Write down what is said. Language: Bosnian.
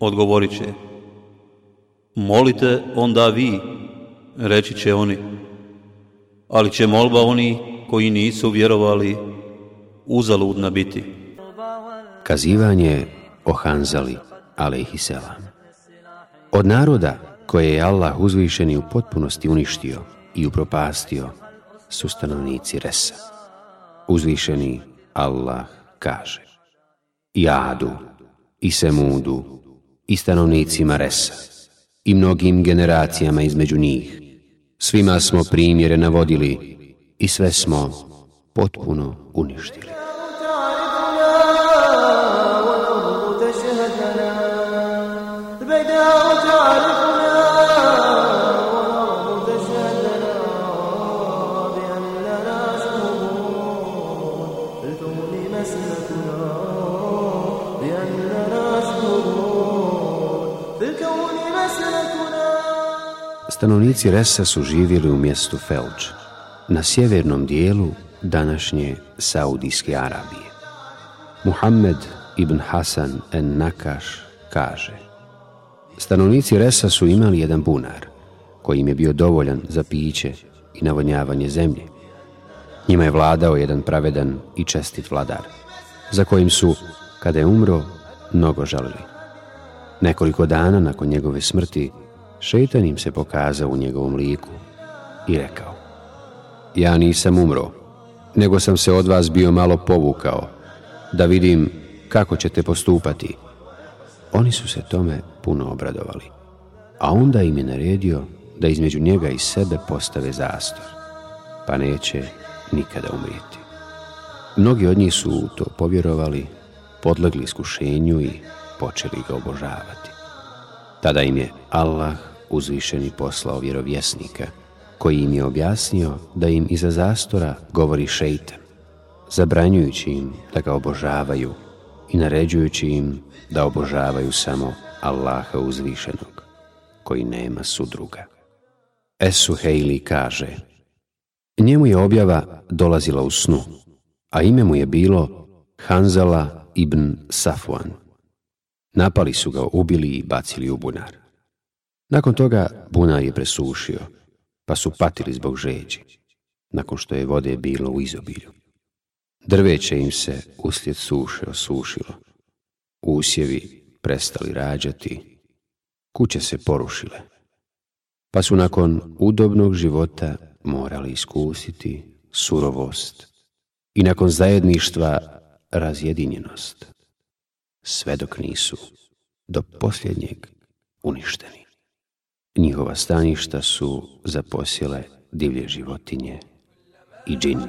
odgovorit će Molite onda vi, reći će oni, ali će molba oni koji nisu vjerovali uzaludna biti. Kazivanje o Hanzali, alaihisselam. Od naroda koje je Allah uzvišeni u potpunosti uništio i upropastio su stanovnici Resa. Uzvišeni Allah kaže Jadu i Semudu i stanovnicima Resa i mnogim generacijama između njih. Svima smo primjere navodili i sve smo potpuno uništili. Stanovnici Resa su živjeli u mjestu Felč, na sjevernom dijelu današnje Saudijske Arabije. Muhammed ibn Hasan en Nakaš kaže Stanovnici Resa su imali jedan bunar, koji im je bio dovoljan za piće i navodnjavanje zemlje. Njima je vladao jedan pravedan i čestit vladar, za kojim su, kada je umro, mnogo žalili. Nekoliko dana nakon njegove smrti, šeitan im se pokazao u njegovom liku i rekao Ja nisam umro, nego sam se od vas bio malo povukao, da vidim kako ćete postupati. Oni su se tome puno obradovali, a onda im je naredio da između njega i sebe postave zastor, pa neće nikada umrijeti. Mnogi od njih su to povjerovali, podlegli iskušenju i počeli ga obožavati. Tada im je Allah uzvišeni poslao vjerovjesnika, koji im je objasnio da im iza zastora govori šeitan, zabranjujući im da ga obožavaju i naređujući im da obožavaju samo Allaha uzvišenog, koji nema sudruga. hejli kaže, njemu je objava dolazila u snu, a ime mu je bilo Hanzala ibn Safuan. Napali su ga, ubili i bacili u bunar. Nakon toga bunar je presušio, pa su patili zbog žeđi, nakon što je vode bilo u izobilju. Drveće im se uslijed suše osušilo, usjevi prestali rađati, kuće se porušile, pa su nakon udobnog života morali iskusiti surovost i nakon zajedništva razjedinjenost sve dok nisu do posljednjeg uništeni. Njihova staništa su zaposjele divlje životinje i džinni.